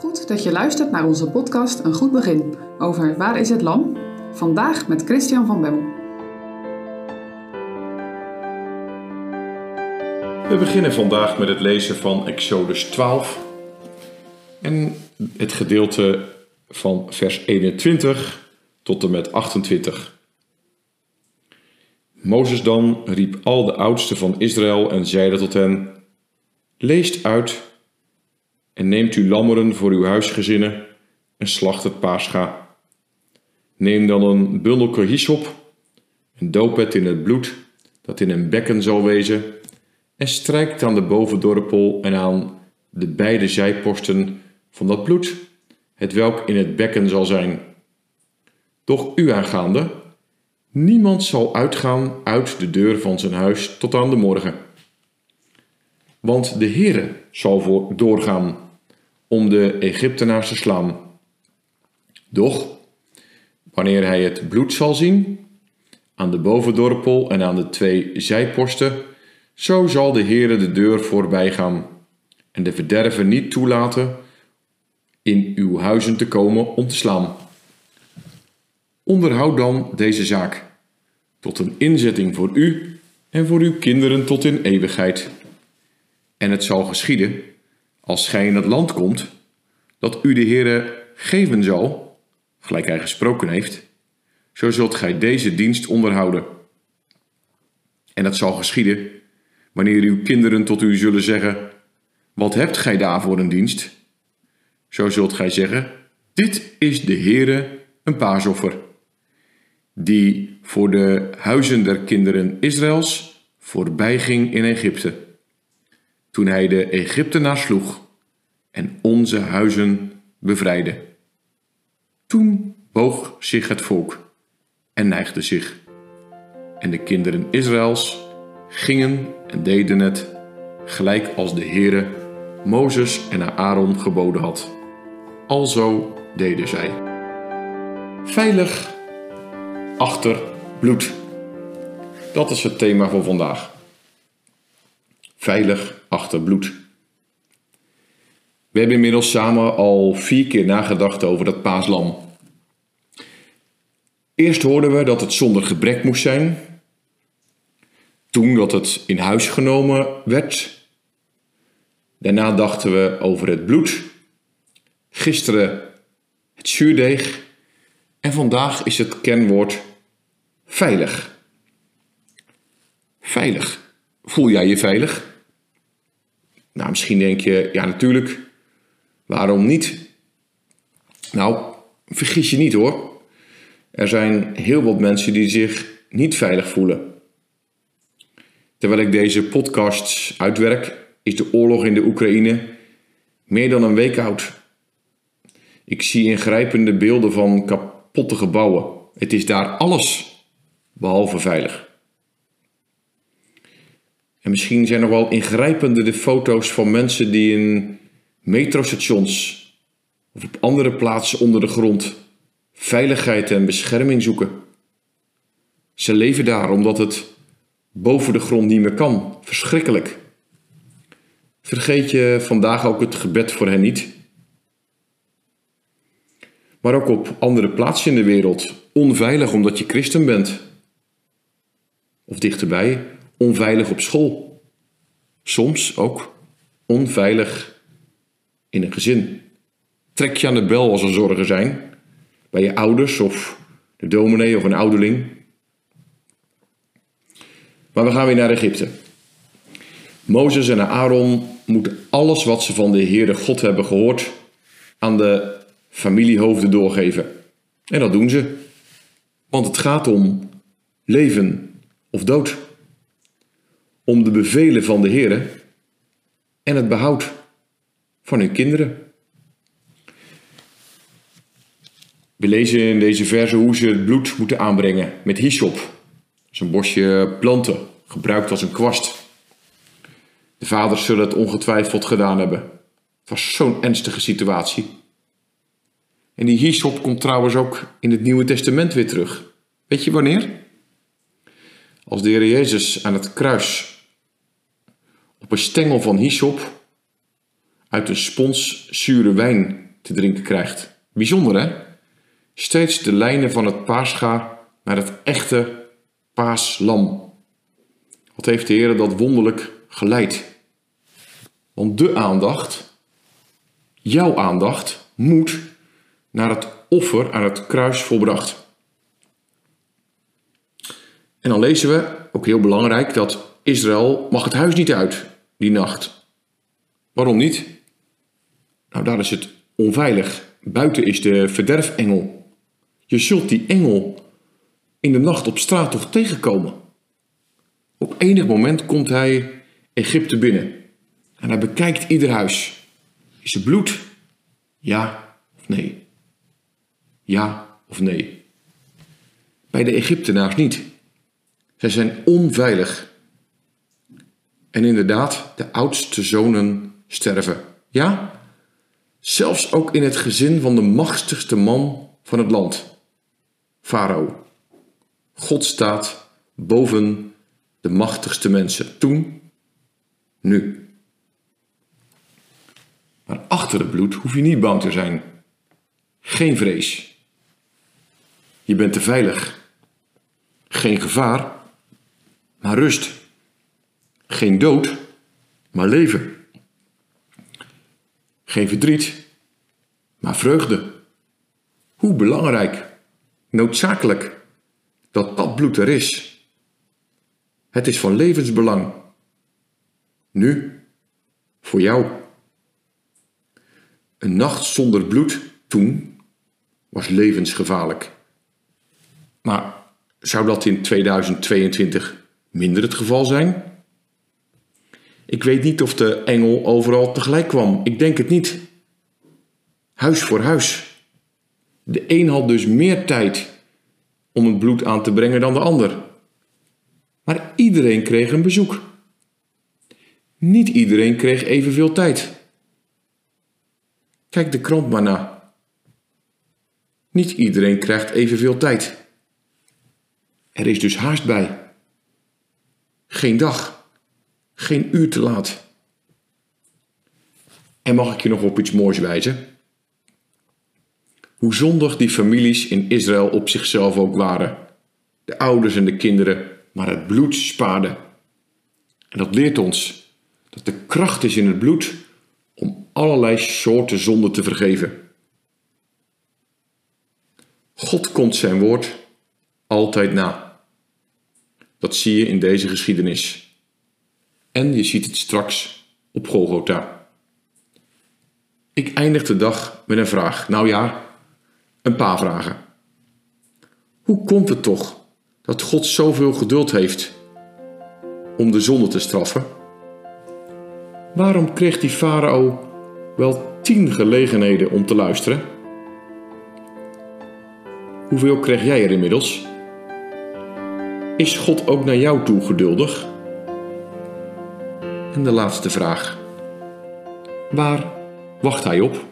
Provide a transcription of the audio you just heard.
Goed dat je luistert naar onze podcast Een Goed Begin over Waar is het Lam? Vandaag met Christian van Bemmel. We beginnen vandaag met het lezen van Exodus 12 en het gedeelte van vers 21 tot en met 28. Mozes dan riep al de oudsten van Israël en zeide tot hen: Leest uit en neemt u lammeren voor uw huisgezinnen en slacht het paascha. Neem dan een bundelke hyssop en doop het in het bloed dat in een bekken zal wezen en strijkt aan de bovendorpel en aan de beide zijposten van dat bloed, het welk in het bekken zal zijn. Doch u aangaande, niemand zal uitgaan uit de deur van zijn huis tot aan de morgen. Want de Heere zal voor doorgaan om de Egyptenaars te slaan. Doch, wanneer hij het bloed zal zien, aan de bovendorpel en aan de twee zijposten, zo zal de Heere de deur voorbij gaan en de verderven niet toelaten in uw huizen te komen om te slaan. Onderhoud dan deze zaak tot een inzetting voor u en voor uw kinderen tot in eeuwigheid. En het zal geschieden, als gij in het land komt, dat u de Heere geven zal, gelijk hij gesproken heeft, zo zult gij deze dienst onderhouden. En het zal geschieden, wanneer uw kinderen tot u zullen zeggen, wat hebt gij daar voor een dienst? Zo zult gij zeggen, dit is de Heere een paasoffer, die voor de huizen der kinderen Israëls voorbijging in Egypte, toen hij de Egyptenaar sloeg en onze huizen bevrijdde. Toen boog zich het volk en neigde zich. En de kinderen Israëls gingen en deden het, gelijk als de Heere Mozes en Aaron geboden had. Alzo deden zij. Veilig achter bloed. Dat is het thema voor vandaag. Veilig achter bloed. We hebben inmiddels samen al vier keer nagedacht over dat paaslam. Eerst hoorden we dat het zonder gebrek moest zijn. Toen dat het in huis genomen werd. Daarna dachten we over het bloed. Gisteren het zuurdeeg. En vandaag is het kenwoord veilig. Veilig. Voel jij je veilig? Nou, misschien denk je, ja natuurlijk, waarom niet? Nou, vergis je niet hoor. Er zijn heel wat mensen die zich niet veilig voelen. Terwijl ik deze podcasts uitwerk, is de oorlog in de Oekraïne meer dan een week oud. Ik zie ingrijpende beelden van kapotte gebouwen. Het is daar alles behalve veilig. En misschien zijn er wel ingrijpende de foto's van mensen die in metrostations of op andere plaatsen onder de grond veiligheid en bescherming zoeken. Ze leven daar omdat het boven de grond niet meer kan. Verschrikkelijk. Vergeet je vandaag ook het gebed voor hen niet. Maar ook op andere plaatsen in de wereld onveilig omdat je christen bent. Of dichterbij, onveilig op school. Soms ook onveilig in een gezin. Trek je aan de bel als er zorgen zijn, bij je ouders of de dominee of een ouderling. Maar we gaan weer naar Egypte. Mozes en Aaron moeten alles wat ze van de Heere God hebben gehoord aan de familiehoofden doorgeven. En dat doen ze. Want het gaat om leven of dood. Om de bevelen van de Heere en het behoud van hun kinderen. We lezen in deze verse hoe ze het bloed moeten aanbrengen met hyssop. Dat is een bosje planten, gebruikt als een kwast. De vaders zullen het ongetwijfeld gedaan hebben. Het was zo'n ernstige situatie. En die hyssop komt trouwens ook in het Nieuwe Testament weer terug. Weet je wanneer? Als de Heer Jezus aan het kruis op een stengel van hyssop uit een spons zure wijn te drinken krijgt. Bijzonder hè? Steeds de lijnen van het paascha naar het echte paaslam. Wat heeft de Heer dat wonderlijk geleid? Want de aandacht, jouw aandacht, moet naar het offer aan het kruis volbracht. En dan lezen we, ook heel belangrijk, dat Israël mag het huis niet uit die nacht. Waarom niet? Nou, daar is het onveilig. Buiten is de verderfengel. Je zult die engel in de nacht op straat toch tegenkomen. Op enig moment komt hij Egypte binnen en hij bekijkt ieder huis. Is er bloed? Ja of nee? Ja of nee? Bij de Egyptenaars niet. Zij zijn onveilig. En inderdaad, de oudste zonen sterven. Ja, zelfs ook in het gezin van de machtigste man van het land, Farao. God staat boven de machtigste mensen. Toen, nu. Maar achter het bloed hoef je niet bang te zijn. Geen vrees. Je bent te veilig. Geen gevaar, maar rust. Geen dood, maar leven. Geen verdriet, maar vreugde. Hoe belangrijk, noodzakelijk, dat dat bloed er is. Het is van levensbelang. Nu, voor jou. Een nacht zonder bloed toen was levensgevaarlijk. Maar zou dat in 2022 minder het geval zijn? Ik weet niet of de engel overal tegelijk kwam. Ik denk het niet. Huis voor huis. De een had dus meer tijd om het bloed aan te brengen dan de ander. Maar iedereen kreeg een bezoek. Niet iedereen kreeg evenveel tijd. Kijk de krant maar na. Niet iedereen krijgt evenveel tijd. Er is dus haast bij. Geen dag, geen uur te laat. En mag ik je nog op iets moois wijzen? Hoe zondig die families in Israël op zichzelf ook waren. De ouders en de kinderen, maar het bloed spaarden. En dat leert ons dat de kracht is in het bloed om allerlei soorten zonden te vergeven. God komt zijn woord altijd na. Dat zie je in deze geschiedenis. En je ziet het straks op Golgotha. Ik eindig de dag met een vraag. Nou ja, een paar vragen. Hoe komt het toch dat God zoveel geduld heeft om de zonde te straffen? Waarom kreeg die farao wel tien gelegenheden om te luisteren? Hoeveel kreeg jij er inmiddels? Is God ook naar jou toe geduldig? En de laatste vraag. Waar wacht hij op?